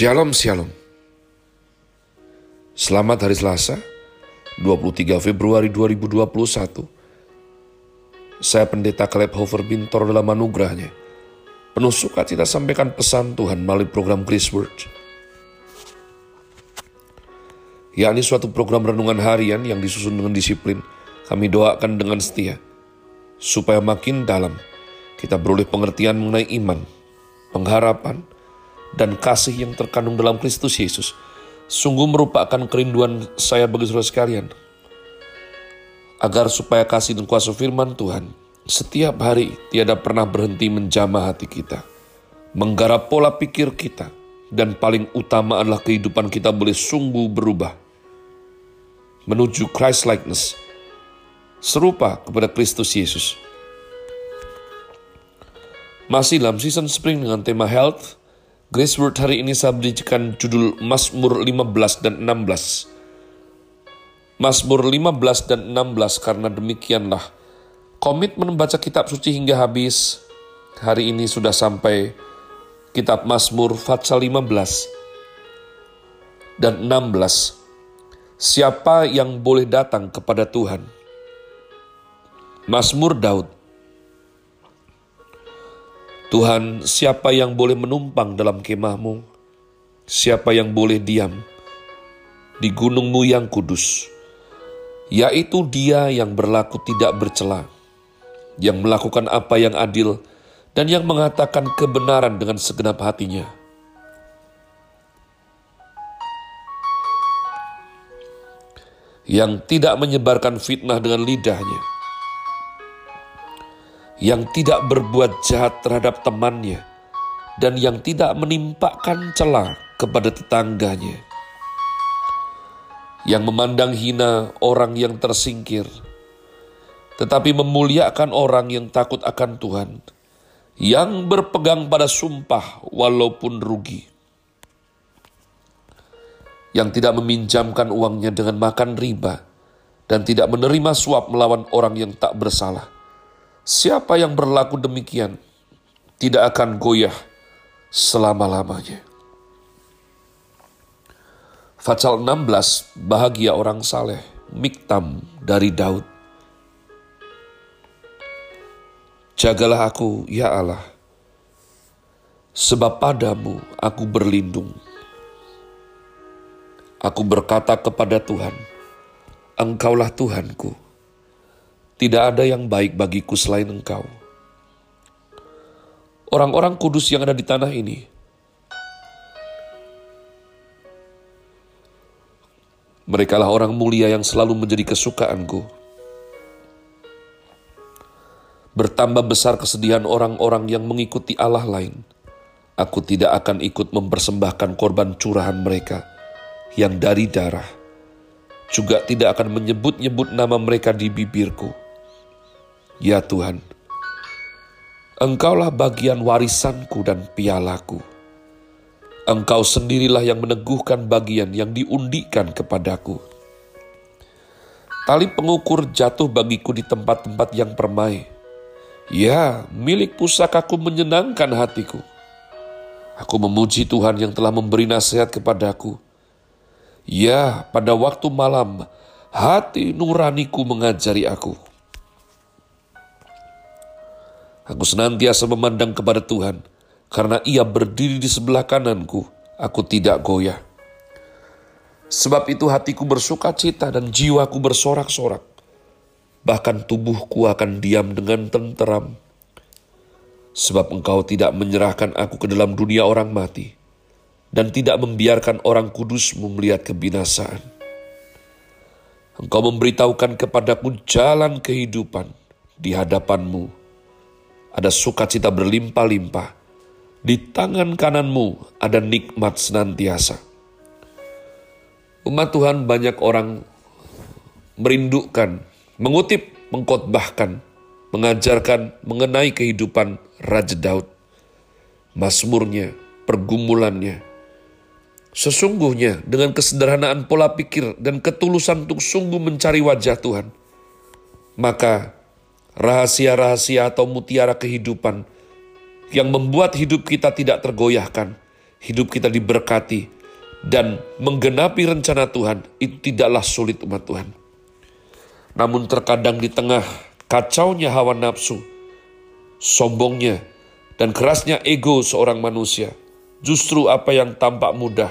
Shalom, shalom. Selamat hari Selasa, 23 Februari 2021. Saya Pendeta Caleb Hofer Bintor dalam anugerahnya. Penuh sukacita sampaikan pesan Tuhan melalui program Grace Word. yakni suatu program renungan harian yang disusun dengan disiplin, kami doakan dengan setia, supaya makin dalam kita beroleh pengertian mengenai iman, pengharapan, dan kasih yang terkandung dalam Kristus Yesus. Sungguh merupakan kerinduan saya bagi saudara sekalian, agar supaya kasih dan kuasa firman Tuhan setiap hari tiada pernah berhenti menjamah hati kita, menggarap pola pikir kita, dan paling utama adalah kehidupan kita boleh sungguh berubah menuju Christ likeness, serupa kepada Kristus Yesus. Masih dalam season spring dengan tema health, Grace Word hari ini saya berikan judul Mazmur 15 dan 16. Mazmur 15 dan 16 karena demikianlah komitmen membaca kitab suci hingga habis. Hari ini sudah sampai kitab Mazmur Fatsal 15 dan 16. Siapa yang boleh datang kepada Tuhan? Mazmur Daud Tuhan, siapa yang boleh menumpang dalam kemahmu? Siapa yang boleh diam di gunungmu yang kudus? Yaitu dia yang berlaku tidak bercela, yang melakukan apa yang adil, dan yang mengatakan kebenaran dengan segenap hatinya. Yang tidak menyebarkan fitnah dengan lidahnya, yang tidak berbuat jahat terhadap temannya, dan yang tidak menimpakan celah kepada tetangganya, yang memandang hina orang yang tersingkir, tetapi memuliakan orang yang takut akan Tuhan, yang berpegang pada sumpah walaupun rugi, yang tidak meminjamkan uangnya dengan makan riba, dan tidak menerima suap melawan orang yang tak bersalah Siapa yang berlaku demikian tidak akan goyah selama-lamanya. Fatsal 16, bahagia orang saleh, Miktam dari Daud. Jagalah aku, ya Allah, sebab padamu aku berlindung. Aku berkata kepada Tuhan, Engkaulah Tuhanku tidak ada yang baik bagiku selain engkau. Orang-orang kudus yang ada di tanah ini, merekalah orang mulia yang selalu menjadi kesukaanku. Bertambah besar kesedihan orang-orang yang mengikuti Allah lain. Aku tidak akan ikut mempersembahkan korban curahan mereka yang dari darah. Juga tidak akan menyebut-nyebut nama mereka di bibirku Ya Tuhan, Engkaulah bagian warisanku dan pialaku. Engkau sendirilah yang meneguhkan bagian yang diundikan kepadaku. Tali pengukur jatuh bagiku di tempat-tempat yang permai. Ya, milik pusakaku menyenangkan hatiku. Aku memuji Tuhan yang telah memberi nasihat kepadaku. Ya, pada waktu malam, hati nuraniku mengajari aku. Aku senantiasa memandang kepada Tuhan, karena ia berdiri di sebelah kananku, aku tidak goyah. Sebab itu hatiku bersuka cita dan jiwaku bersorak-sorak. Bahkan tubuhku akan diam dengan tenteram. Sebab engkau tidak menyerahkan aku ke dalam dunia orang mati, dan tidak membiarkan orang kudusmu melihat kebinasaan. Engkau memberitahukan kepadaku jalan kehidupan di hadapanmu ada sukacita berlimpah-limpah. Di tangan kananmu ada nikmat senantiasa. Umat Tuhan banyak orang merindukan, mengutip, mengkotbahkan, mengajarkan mengenai kehidupan Raja Daud. Mazmurnya, pergumulannya. Sesungguhnya dengan kesederhanaan pola pikir dan ketulusan untuk sungguh mencari wajah Tuhan, maka rahasia-rahasia atau mutiara kehidupan yang membuat hidup kita tidak tergoyahkan, hidup kita diberkati, dan menggenapi rencana Tuhan itu tidaklah sulit umat Tuhan. Namun terkadang di tengah kacaunya hawa nafsu, sombongnya, dan kerasnya ego seorang manusia, justru apa yang tampak mudah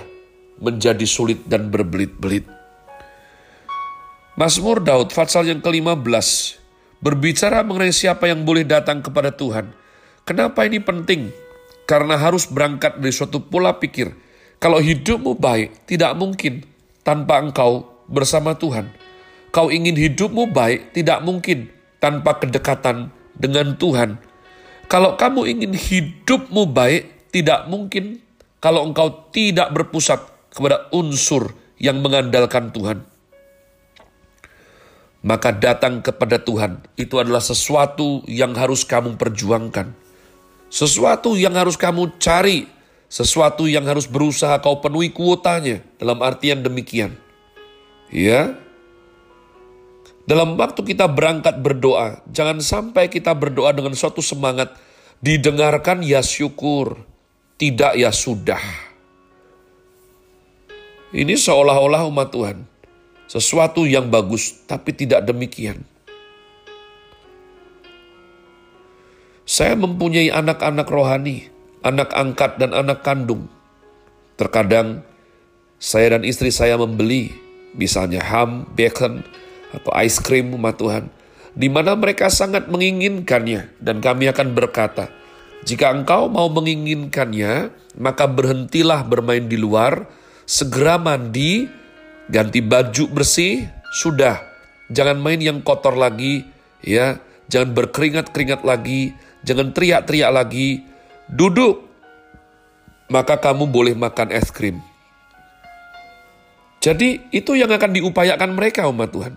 menjadi sulit dan berbelit-belit. Mazmur Daud, Fatsal yang ke-15, berbicara mengenai siapa yang boleh datang kepada Tuhan. Kenapa ini penting? Karena harus berangkat dari suatu pola pikir. Kalau hidupmu baik, tidak mungkin tanpa engkau bersama Tuhan. Kau ingin hidupmu baik, tidak mungkin tanpa kedekatan dengan Tuhan. Kalau kamu ingin hidupmu baik, tidak mungkin kalau engkau tidak berpusat kepada unsur yang mengandalkan Tuhan maka datang kepada Tuhan itu adalah sesuatu yang harus kamu perjuangkan. Sesuatu yang harus kamu cari, sesuatu yang harus berusaha kau penuhi kuotanya dalam artian demikian. Ya. Dalam waktu kita berangkat berdoa, jangan sampai kita berdoa dengan suatu semangat didengarkan ya syukur, tidak ya sudah. Ini seolah-olah umat Tuhan sesuatu yang bagus, tapi tidak demikian. Saya mempunyai anak-anak rohani, anak angkat dan anak kandung. Terkadang saya dan istri saya membeli misalnya ham, bacon, atau ice cream umat Tuhan, di mana mereka sangat menginginkannya dan kami akan berkata, jika engkau mau menginginkannya, maka berhentilah bermain di luar, segera mandi, ganti baju bersih, sudah. Jangan main yang kotor lagi, ya. Jangan berkeringat-keringat lagi, jangan teriak-teriak lagi. Duduk, maka kamu boleh makan es krim. Jadi itu yang akan diupayakan mereka umat Tuhan.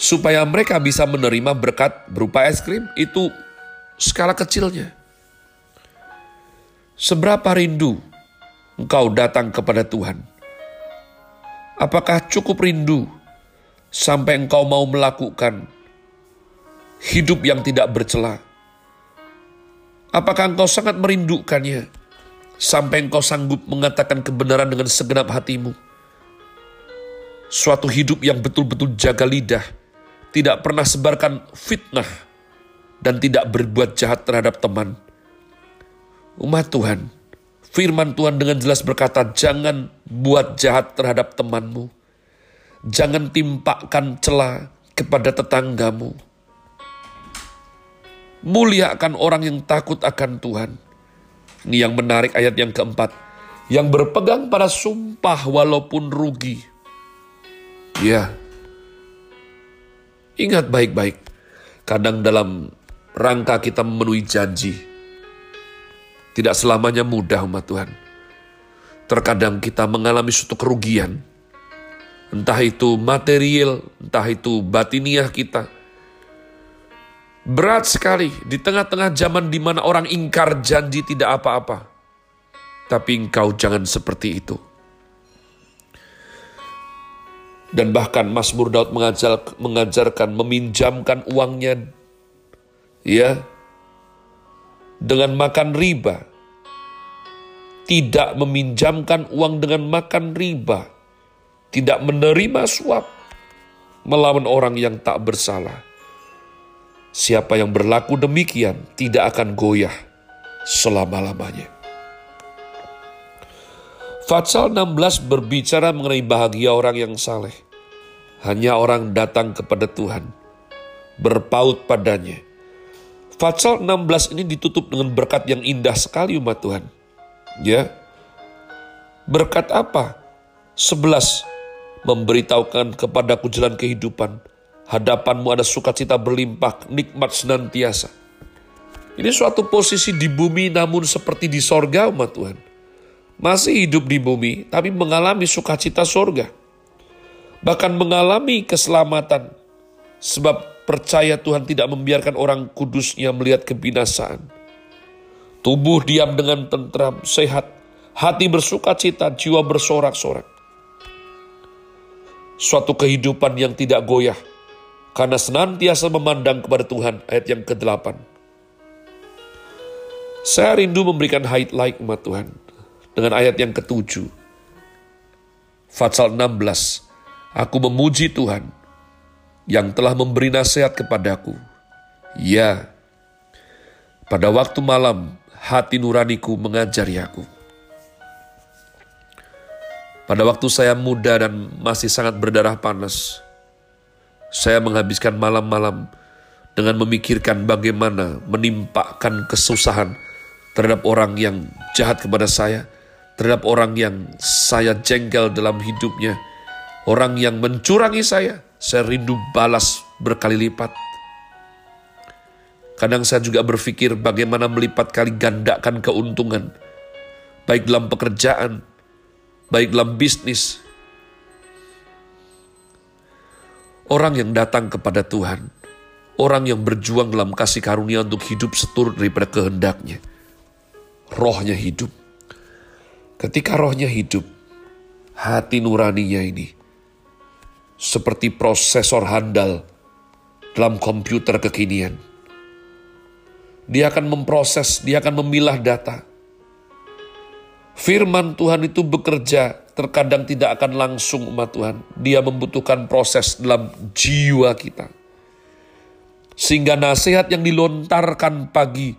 Supaya mereka bisa menerima berkat berupa es krim, itu skala kecilnya. Seberapa rindu engkau datang kepada Tuhan? Apakah cukup rindu sampai engkau mau melakukan hidup yang tidak bercela? Apakah engkau sangat merindukannya sampai engkau sanggup mengatakan kebenaran dengan segenap hatimu? Suatu hidup yang betul-betul jaga lidah, tidak pernah sebarkan fitnah, dan tidak berbuat jahat terhadap teman. Umat Tuhan, Firman Tuhan dengan jelas berkata, jangan buat jahat terhadap temanmu. Jangan timpakan celah kepada tetanggamu. Muliakan orang yang takut akan Tuhan. Ini yang menarik ayat yang keempat. Yang berpegang pada sumpah walaupun rugi. Ya. Ingat baik-baik. Kadang dalam rangka kita memenuhi janji tidak selamanya mudah umat Tuhan. Terkadang kita mengalami suatu kerugian. Entah itu material, entah itu batiniah kita. Berat sekali di tengah-tengah zaman di mana orang ingkar janji tidak apa-apa. Tapi engkau jangan seperti itu. Dan bahkan Mazmur Daud mengajar, mengajarkan meminjamkan uangnya ya dengan makan riba, tidak meminjamkan uang dengan makan riba, tidak menerima suap melawan orang yang tak bersalah. Siapa yang berlaku demikian tidak akan goyah selama-lamanya. Fatsal 16 berbicara mengenai bahagia orang yang saleh. Hanya orang datang kepada Tuhan, berpaut padanya, Fatsal 16 ini ditutup dengan berkat yang indah sekali umat Tuhan. Ya. Berkat apa? 11. Memberitahukan kepadaku jalan kehidupan. Hadapanmu ada sukacita berlimpah, nikmat senantiasa. Ini suatu posisi di bumi namun seperti di sorga umat Tuhan. Masih hidup di bumi tapi mengalami sukacita sorga. Bahkan mengalami keselamatan. Sebab percaya Tuhan tidak membiarkan orang kudusnya melihat kebinasaan. Tubuh diam dengan tentram, sehat, hati bersuka cita, jiwa bersorak-sorak. Suatu kehidupan yang tidak goyah, karena senantiasa memandang kepada Tuhan, ayat yang ke-8. Saya rindu memberikan highlight umat Tuhan dengan ayat yang ketujuh. Fatsal 16. Aku memuji Tuhan yang telah memberi nasihat kepadaku. Ya, pada waktu malam hati nuraniku mengajari aku. Pada waktu saya muda dan masih sangat berdarah panas, saya menghabiskan malam-malam dengan memikirkan bagaimana menimpakan kesusahan terhadap orang yang jahat kepada saya, terhadap orang yang saya jengkel dalam hidupnya, orang yang mencurangi saya, saya rindu balas berkali lipat. Kadang saya juga berpikir bagaimana melipat kali gandakan keuntungan, baik dalam pekerjaan, baik dalam bisnis. Orang yang datang kepada Tuhan, orang yang berjuang dalam kasih karunia untuk hidup seturut daripada kehendaknya. Rohnya hidup. Ketika rohnya hidup, hati nuraninya ini seperti prosesor handal dalam komputer kekinian dia akan memproses, dia akan memilah data. Firman Tuhan itu bekerja, terkadang tidak akan langsung umat Tuhan. Dia membutuhkan proses dalam jiwa kita. Sehingga nasihat yang dilontarkan pagi,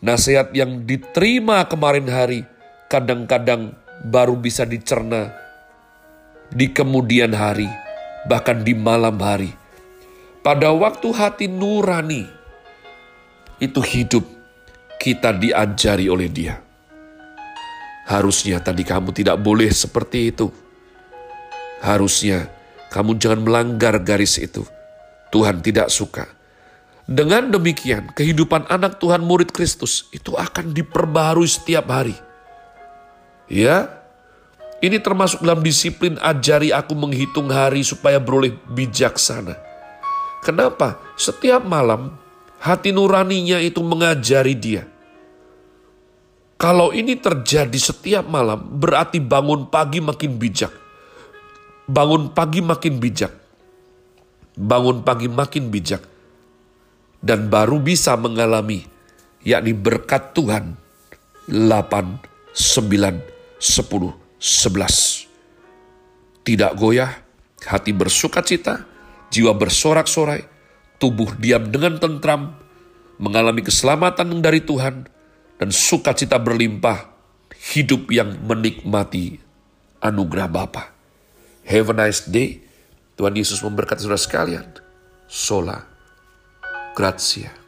nasihat yang diterima kemarin hari, kadang-kadang baru bisa dicerna di kemudian hari, bahkan di malam hari. Pada waktu hati nurani, itu hidup kita diajari oleh dia. Harusnya tadi kamu tidak boleh seperti itu. Harusnya kamu jangan melanggar garis itu. Tuhan tidak suka. Dengan demikian, kehidupan anak Tuhan murid Kristus itu akan diperbarui setiap hari. Ya, ini termasuk dalam disiplin ajari aku menghitung hari supaya beroleh bijaksana. Kenapa? Setiap malam Hati nuraninya itu mengajari dia. Kalau ini terjadi setiap malam, berarti bangun pagi makin bijak. Bangun pagi makin bijak. Bangun pagi makin bijak. Dan baru bisa mengalami, yakni berkat Tuhan. 8, 9, 10, 11. Tidak goyah, hati bersuka cita, jiwa bersorak-sorai, tubuh diam dengan tentram, mengalami keselamatan dari Tuhan, dan sukacita berlimpah, hidup yang menikmati anugerah Bapa. Have a nice day. Tuhan Yesus memberkati saudara sekalian. Sola. Grazie.